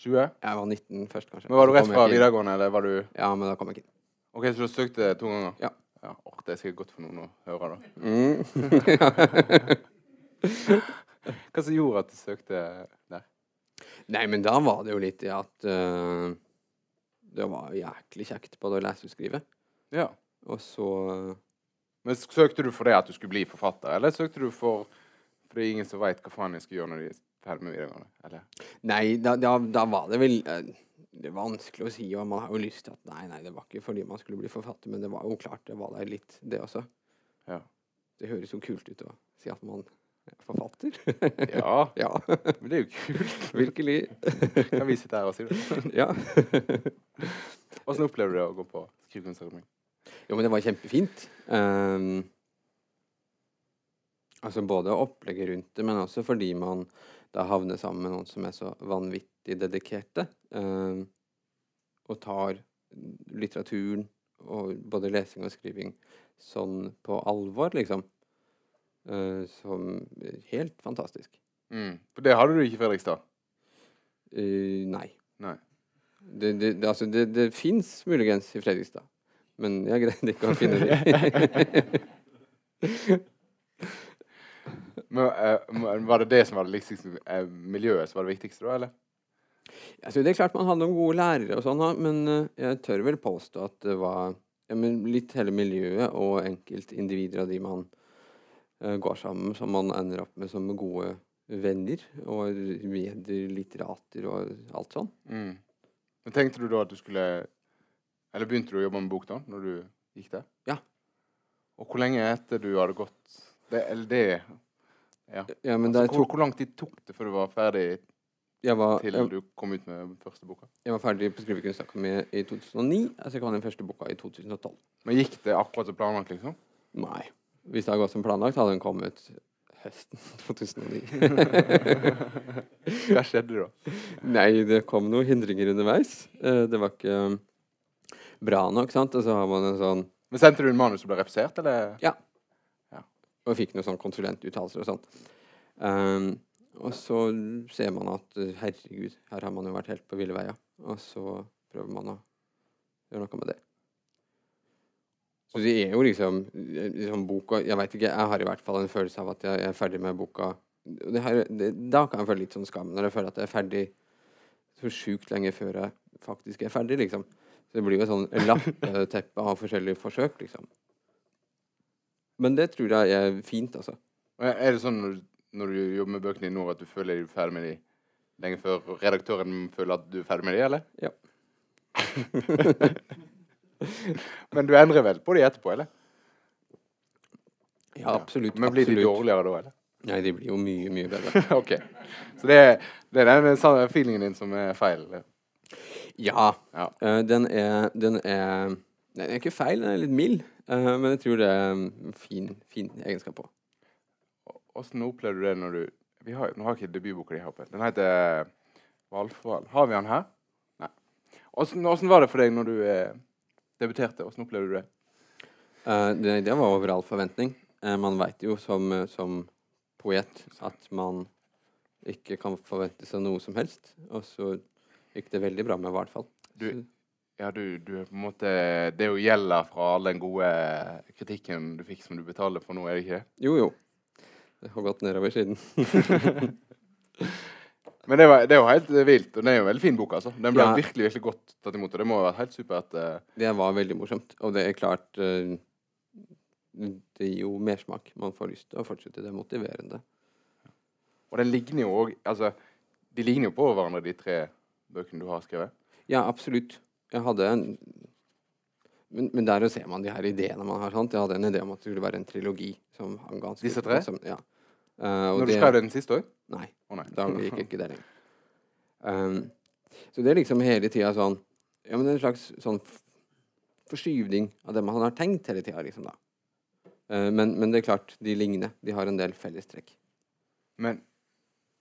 20? Jeg var 19 først, kanskje. Men Var du rett fra videregående, eller var du Ja, men da kom jeg ikke inn. OK, så du søkte to ganger? Ja. ja. Åh, det er sikkert godt for noen å høre, da. Mm. Hva som gjorde at du søkte der? Nei, men da var det jo litt det at uh, det var jæklig kjekt både å lese og skrive. Ja. Og så Men søkte du for det at du skulle bli forfatter, eller søkte du for For det er ingen som veit hva faen jeg skal gjøre når de er ferdig med videregående? Eller? Nei, da, da, da var det vel eh, Det er vanskelig å si, og man har jo lyst til at Nei, nei, det var ikke fordi man skulle bli forfatter, men det var jo klart det var der litt, det også. Ja. Det høres jo kult ut å si at man er forfatter. Ja, ja, men det er jo kult. virkelig. Kan vi sitte her og si det? ja. Åssen opplever du det å gå på Skrivekunstakademiet? Jo, men det var kjempefint. Um, altså både opplegget rundt det, men også fordi man da havner sammen med noen som er så vanvittig dedikerte. um, og tar litteraturen, og både lesing og skriving, sånn på alvor, liksom. Uh, som helt fantastisk. Mm. For det hadde du ikke i Fredrikstad? Uh, nei. Nei. Det, det, det, altså, det, det fins muligens i Fredrikstad, men jeg greide ikke å finne det. Men, eh, var det det som var det eh, miljøet som var det viktigste, da, eller? Altså, det er klart man hadde noen gode lærere, og sånn, men eh, jeg tør vel påstå at det var ja, men litt hele miljøet og enkeltindivider av de man går sammen med, som man ender opp med som gode venner og medlitterater og alt sånn. Mm. Men tenkte du da at du skulle Eller begynte du å jobbe med bok da, når du gikk der? Ja. Og hvor lenge etter du hadde gått det, Eller det Ja. Ja, men Altså, hvor, hvor lang tid tok det før du var ferdig var, til jeg, du kom ut med første boka? jeg var ferdig på Skrivekunstakademiet i 2009. Altså jeg kom den første boka i 2012. Men gikk det akkurat som planlagt, liksom? Nei. Hvis det hadde gått som planlagt, hadde den kommet høsten 2009. Hva skjedde da? Nei, det kom noen hindringer underveis. Eh, Det var ikke bra nok, sant. Og så har man en sånn Men Sendte du en manus som ble refusert, eller? Ja. Og fikk noen sånn konsulentuttalelser og sånt. Um, og så ser man at herregud, her har man jo vært helt på ville veier. Og så prøver man å gjøre noe med det. Så det er jo liksom, liksom boka Jeg vet ikke, jeg har i hvert fall en følelse av at jeg er ferdig med boka. Det her, det, da kan jeg føle litt sånn skam, når jeg føler at jeg er ferdig så sjukt lenge før jeg faktisk er ferdig, liksom. Så det blir jo et sånn lappeteppe av forskjellige forsøk, liksom. Men det tror jeg er fint, altså. Er det sånn når du, du jobber med bøkene dine nå, at du føler deg ferdig med dem lenge før redaktøren føler at du er ferdig med dem, eller? Ja. Men du endrer vel på dem etterpå, eller? Ja, absolutt. Men blir de dårligere da, eller? Nei, de blir jo mye, mye bedre. ok. Så det er, det er den feelingen din som er feil? eller? Ja. Ja. Uh, den er Den er Den er ikke feil, den er litt mild. Uh, men jeg tror det er en fin, fin egenskap på. Åssen opplevde du det når du vi har, Nå har ikke debutboka di oppe. Den heter Valfral. Har vi den her? Nei. Åssen var det for deg når du eh, debuterte? Åssen opplevde du det? Uh, det, det var over all forventning. Uh, man veit jo som, som poet at man ikke kan forvente seg noe som helst. Og så gikk det veldig bra med Hvalfall. Du- Ja, du, du er på en måte Det er jo gjelder fra all den gode kritikken du fikk som du betaler for nå, er det ikke det? Jo, jo. Det har gått nedover siden. Men det, var, det er jo helt vilt, og det er jo en veldig fin bok, altså. Den ble Ja. virkelig virkelig godt tatt imot, og det må ha vært helt supert. Uh... Det var veldig morsomt. Og det er klart uh, Det gir jo mersmak. Man får lyst til å fortsette. Det er motiverende. Og den ligner jo òg Altså, de ligner jo på hverandre, de tre bøkene du har skrevet. Ja, absolutt. Jeg hadde en men, men der ser man de her ideene man har. sant? Jeg hadde en idé om at det skulle være en trilogi. som hang ganske... Disse tre? Som, ja. Uh, Når du det- skrev den siste òg? Nei. Oh, nei. Da gikk ikke det lenger. Um, så det er liksom hele tida sånn Ja, men en slags sånn forskyvning av det man har tenkt hele tida, liksom, da. Eh, men, men det er klart, de ligner. De har en del fellestrekk. Men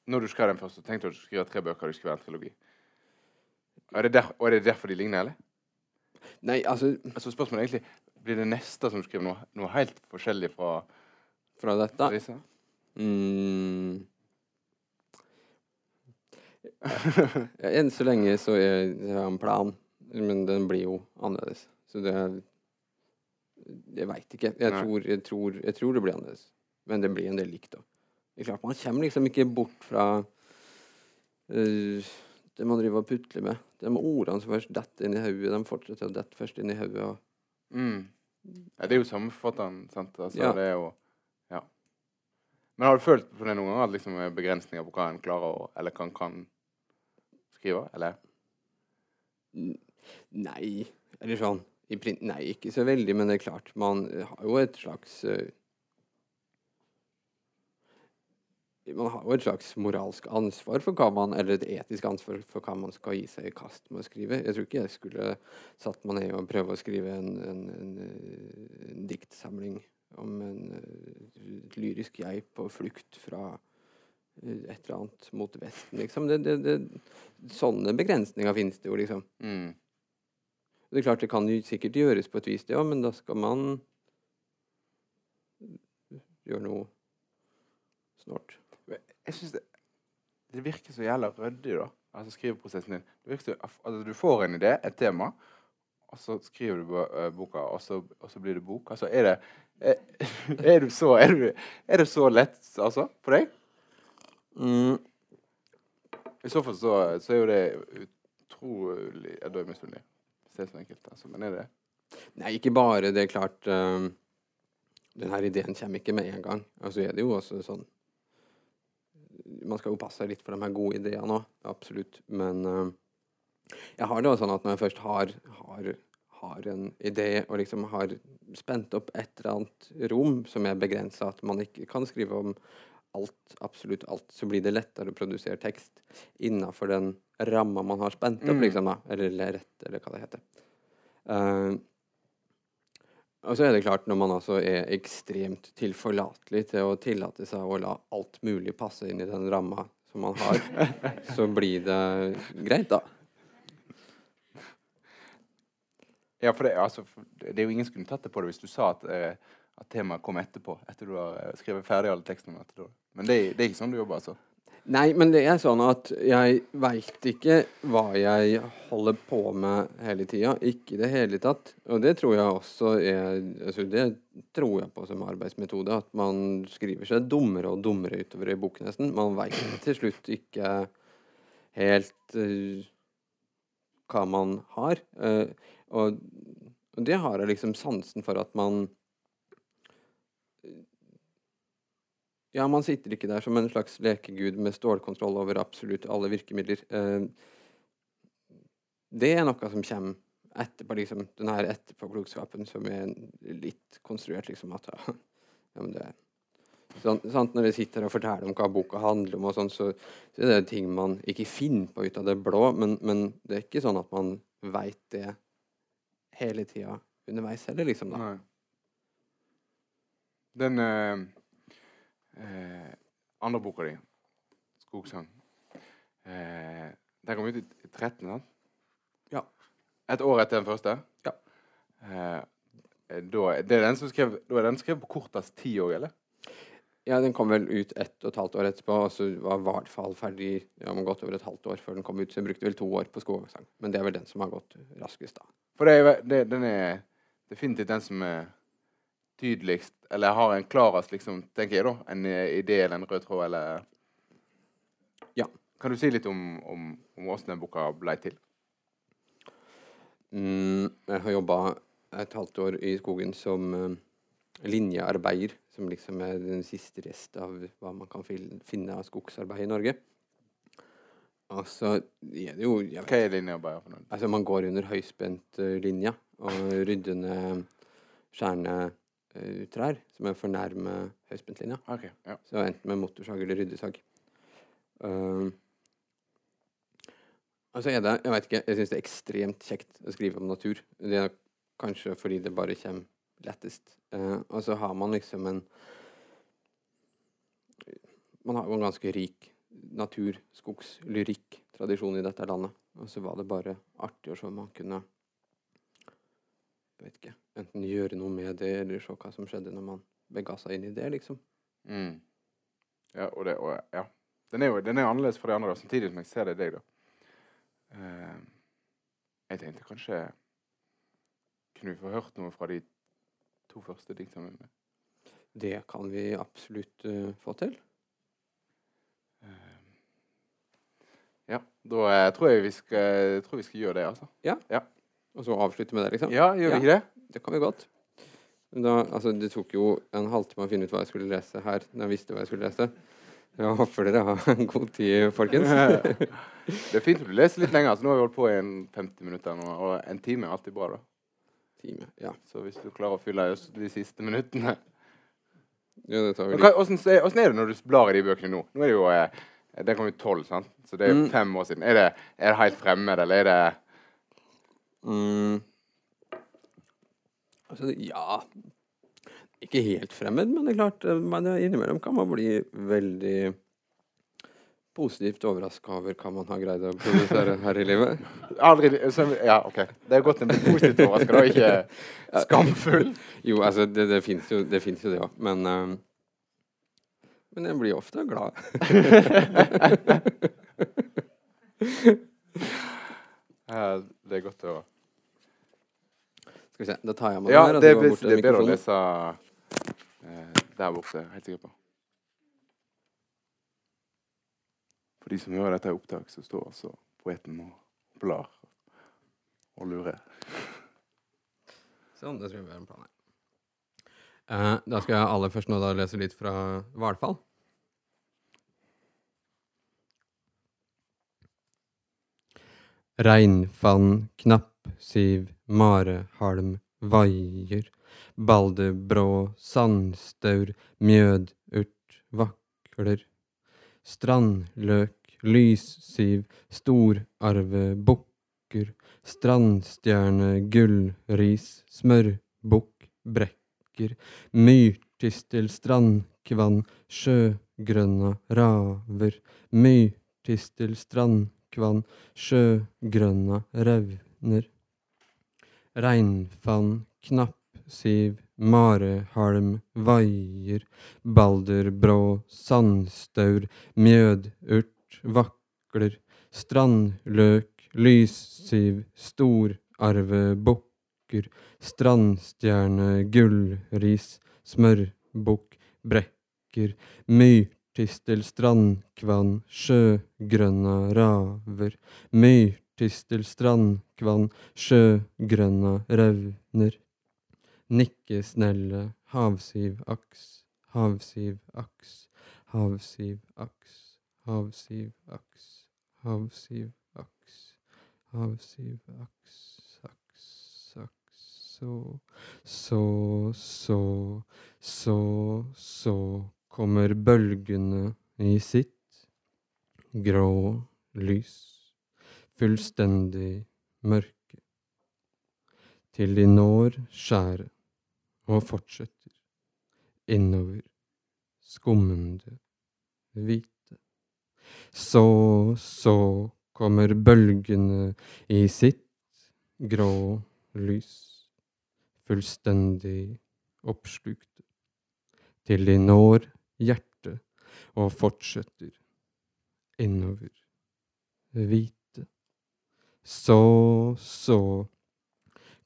når du skrev den først, så tenkte du at du skulle skrive tre bøker, det skulle være en trilogi. Er det, der, og er det derfor de ligner, eller? Nei, altså Altså Spørsmålet er egentlig blir det neste som skriver, noe, noe helt forskjellig fra Fra dette disse? mm, ja, Enn så lenge så er det en plan, men den blir jo annerledes. Så det er Jeg veit ikke. Jeg tror, jeg, tror, jeg tror det blir annerledes. Men det blir en del likt da. Det er klart, man kommer liksom ikke bort fra eh, det man driver og putler med. De ordene som først detter inn i hodet, de fortsetter å dette først inn i hodet. og Mm. Ja, det er jo samme forfatteren, sant? Altså, Ja. det er jo Ja. Men har du følt på det noen ganger, at liksom er begrensninger på hva en klarer å Eller kan, kan skrive? Eller? Nei, eller sånn i print, Nei, ikke så veldig, men det er klart, man har jo et slags eh, Man har jo et slags moralsk ansvar for hva man Eller et etisk ansvar for hva man skal gi seg i kast med å skrive. Jeg tror ikke jeg skulle satt meg ned og prøve å skrive en, en, en, en diktsamling om en, eh, et lyrisk jeg på flukt fra eh, et eller annet mot Vesten, liksom. Det, det, det, sånne begrensninger finnes det jo, liksom. Mm. Det er klart det kan jo sikkert gjøres på et vis, det òg, men da skal man gjøre noe snart. Jeg synes det, det virker så jævla ryddig, da. Altså skriveprosessen din. Det virker så, altså, du får en idé, et tema, og så skriver du eh, boka, og så, og så blir det bok. Altså, er det er, er, du så, er, du, er det så lett, altså, for deg? Mm, I så fall så, så er jo det utrolig Jeg dør misunnelig. Det er så enkelt. Altså. Men er det nei, ikke bare. Det er klart um, Den her ideen kommer ikke med en gang. Og så er det jo også sånn Man skal jo passe litt for de her gode ideene òg, absolutt. Men um, jeg har det også sånn at når jeg først har, har, har en idé, og liksom har spent opp et eller annet rom som er begrensa, at man ikke kan skrive om alt, absolutt alt, så blir det lettere å produsere tekst innafor den ramma man har spent opp, Mm. liksom, da. Eller rett, eller hva det heter. Eh, og så er det klart, når man altså er ekstremt tilforlatelig til å tillate seg å la alt mulig passe inn i den ramma som man har, så blir det greit, da. Ja, for det, altså, det er jo ingen som kunne tatt det på det hvis du sa at, eh, at temaet kom etterpå. Etter du har skrevet ferdig alle tekstene. Men det, det er ikke sånn du jobber, altså. Nei, men det er sånn at jeg veit ikke hva jeg holder på med hele tida. Ikke i det hele tatt. Og det tror jeg også er altså Det tror jeg på som arbeidsmetode. At man skriver seg dummere og dummere utover i bok, nesten. Man veit til slutt ikke helt uh, hva man har. Uh, og, det har jeg liksom sansen for at man Ja, man sitter ikke der som en slags lekegud med stålkontroll over absolutt alle virkemidler. Eh, det er noe som kommer etterpå, liksom. Den etterpåklokskapen som er litt konstruert, liksom. At ja, men det sånn, sant, Når jeg sitter og forteller om hva boka handler om, og sånn, så, så, er det ting man ikke finner på ut av det blå. Men, men det er ikke sånn at man veit det hele tida underveis heller, liksom. da. Nei. Den... Eh eh, andre boka di, 'Skogsang', eh, den kom ut i 13, sant? Ja. Et år etter den første? Ja. Eh, da, det er den som skrev, da er den skrevet på kortest ti år, eller? Ja, den kom vel ut ett og et halvt år etterpå, og så var Vardfall ferdig ja, man gått over et halvt år før den kom ut. Så jeg brukte vel to år på Skogsang. Men det er vel den som har gått raskest, da. For det er, det, den er definitivt den som er tydeligst, eller har en klarest, liksom, tenker jeg, da, en eh, idé eller en rød tråd, eller Ja. Kan du si litt om, om, om hvordan den boka ble til? Mm, jeg har jobba et halvt år i skogen som uh, linjearbeider, som liksom er den siste rest av hva man kan finne av skogsarbeid i Norge. Og så er det jo Hva er linjearbeider for noe? Altså, man går under høyspentlinja og rydder ned skjærende uh, trær som er for nærme høyspentlinja. Okay, ja. Så enten med motorsag eller ryddesag. Uh, altså er det Jeg vet ikke, jeg syns det er ekstremt kjekt å skrive om natur. Det er kanskje fordi det bare kommer lettest. Uh, og så har man liksom en Man har jo en ganske rik natur-, skogs-, lyrikk-tradisjon i dette landet. Og så var det bare artig å se om man kunne jeg vet ikke, enten gjøre noe med det, eller se hva som skjedde når man bega seg inn i det, liksom. Mm. Ja, og det og, ja. Den er jo den er annerledes for de andre, da, samtidig som jeg ser det i deg, da. Uh, jeg tenkte kanskje Kunne vi få hørt noe fra de to første diktsamlingene? Det kan vi absolutt uh, få til. Uh, ja, da tror jeg vi skal, tror vi skal gjøre det, altså. Ja. ja. Og så avslutte med det, liksom? Ja, gjør vi ikke det? Det kan vi godt. Da, altså, det tok jo en halvtime å finne ut hva jeg skulle lese her, når jeg visste hva jeg skulle lese. Jeg håper dere har en god tid, folkens. det er fint om du leser litt lenger. Altså, nå har vi holdt på i en 50 minutter, nå, og en time er alltid bra. da. Time, ja. Så hvis du klarer å fylle de siste minuttene ja, det tar vi litt. Hvordan er det når du blar i de bøkene nå? Nå er det jo eh, Det kom jo tolv, sant? Så det er mm. fem år siden. Er det, er det helt fremmed, eller er det Mm. Altså, ja Ikke helt fremmed, men det er klart eh, men innimellom kan man bli veldig positivt overraska over hva man har greid å produsere her i livet. Aldri så, Ja, OK. Det er godt en blir positivt overraska, og ikke skamfull. jo, altså, det, det fins jo det òg, men um, Men jeg blir ofte glad. det er godt å Skal vi se, da tar jeg meg ja, den her. Det, det, det er bedre å lese eh, der borte, helt sikker på. For de som hører dette i opptak, så står altså poeten og blar og lurer. Sånn, det tror jeg vi har en plan her. Uh, da skal jeg aller først nå da lese litt fra Hvalfall. Reinfann, knappsiv, marehalm, vaier, baldebrå, sandstaur, mjødurt, vakler, strandløk, lyssiv, storarve, bukker, strandstjerne, gullris, smørbukk, brekker, myrtistel, strandkvann, sjøgrønna raver, myrtistel, strandkvann, kvann, sjøgrønna revner. Reinfann, knappsiv, marehalm vaier, balderbrå, sandstaur, mjødurt vakler, strandløk, lyssiv, storarvebukker, strandstjerne, gullris, smørbukk, brekker, myrtistel, strandkvann, sjøgrønna raver, Myr myrtistel, strandkvann, sjøgrønna revner, nikkesnelle, havsivaks, havsivaks, havsivaks, havsivaks, havsivaks, aks, aks, så, så, så, så, så kommer bølgene i sitt grå lys, fullstendig mørke, til de når skjæret og fortsetter innover, skummende hvite. Så, så kommer bølgene i sitt grå lys, fullstendig oppslukte, til de når hjertet og fortsetter innover, hvite. Så, så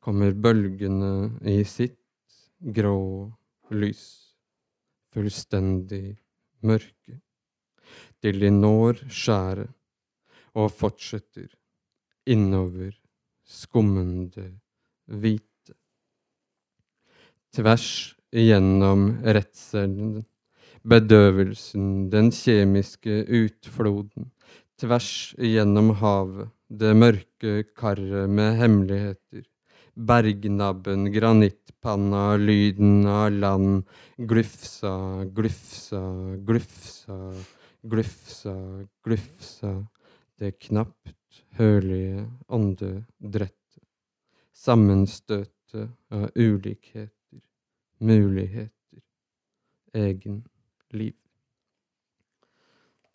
kommer bølgene i sitt grå lys, fullstendig mørke, til de når skjæret og fortsetter innover, skummende hvite. Tvers igjennom redselen, bedøvelsen, den kjemiske utfloden, tvers igjennom havet, det mørke karet med hemmeligheter, bergnabben, granittpanna, lyden av land, glufsa, glufsa, glufsa, glufsa, glufsa, det knapt hørlige åndedrettet, sammenstøtet av ulikheter, muligheter, egen liv.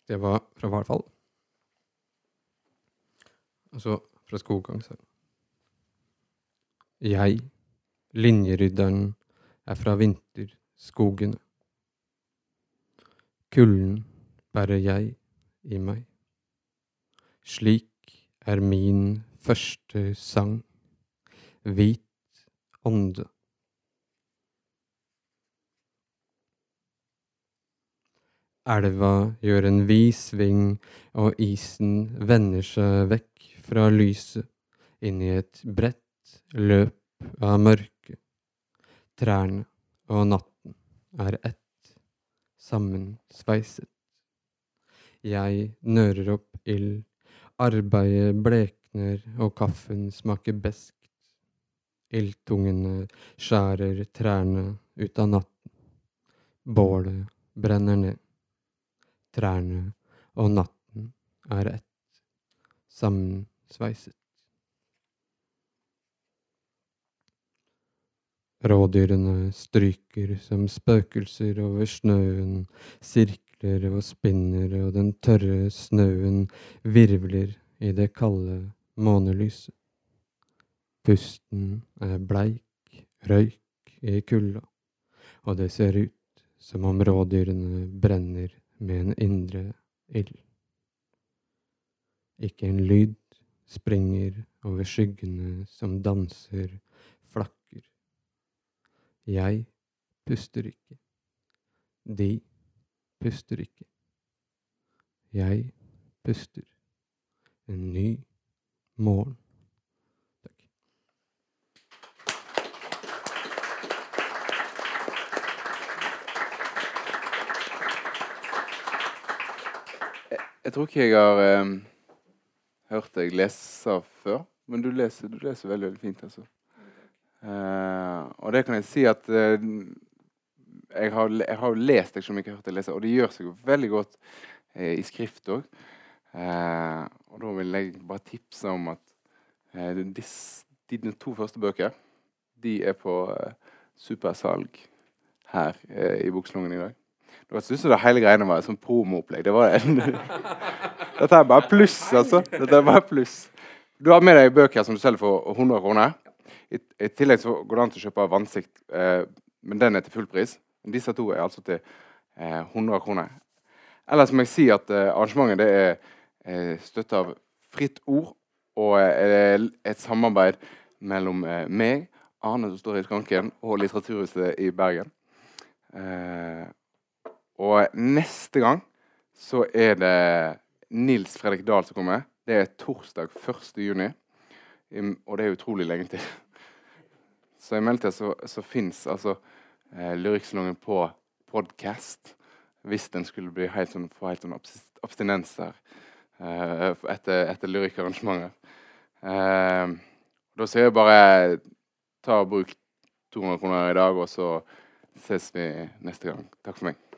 Det var fra Hvalfall. så fra Skoggangsang. Jeg, linjerydderen, er fra vinterskogene. Kulden bærer jeg i meg. Slik er min første sang, hvit ånde. Elva gjør en vid sving, og isen vender seg vekk fra lyset inn i et bredt løp av mørke. Trærne og natten er ett, sammensveiset. Jeg nører opp ild, arbeidet blekner og kaffen smaker beskt. Ildtungene skjærer trærne ut av natten. Bålet brenner ned. Trærne og natten er ett, sammensveiset. Rådyrene stryker som spøkelser over snøen, sirkler og spinner, og den tørre snøen virvler i det kalde månelyset. Pusten er bleik røyk i kulda, og det ser ut som om rådyrene brenner med en indre ild. Ikke en lyd springer over skyggene som danser, flakker. Jeg puster ikke. De puster ikke. Jeg puster. En ny morgen. Jeg tror ikke jeg har um, hørt deg lese før, men du leser, du leser veldig, veldig fint. altså. Uh, og det kan jeg si at uh, jeg, har, jeg har lest deg som jeg ikke har hørt deg lese, og det gjør seg jo veldig godt uh, i skrift òg. og da vil jeg bare tipse om at dis, dine to første bøker de er på supersalg her i Bokslungen i dag. Dere syns det hele greiene var et sånt promoopplegg. Det var det. Dette er bare pluss, altså. Dette er bare pluss. Du har med deg bøker som du selger for 100 kroner. I, I, tillegg så går det an til å kjøpe Vansikt, eh, men den er til full pris. Disse to er altså til eh, 100 kroner. Ellers må jeg si at eh, arrangementet det er eh, støtta av Fritt Ord og eh, et samarbeid mellom eh, meg, Arne som står i skranken, og Litteraturhuset i Bergen. Og neste gang så er det Nils Fredrik Dahl som kommer. Det er torsdag 1. juni. Og det er utrolig lenge til. Så i mellomtida så, så fins altså eh, Lyrikksalongen på podcast. Hvis den skulle bli helt sånn, få helt sånn abstinenser eh, etter, etter lyrikkarrangementer. Eh, da sier jeg bare ta og bruk 200 kroner i dag, og så ses vi neste gang. Takk for meg.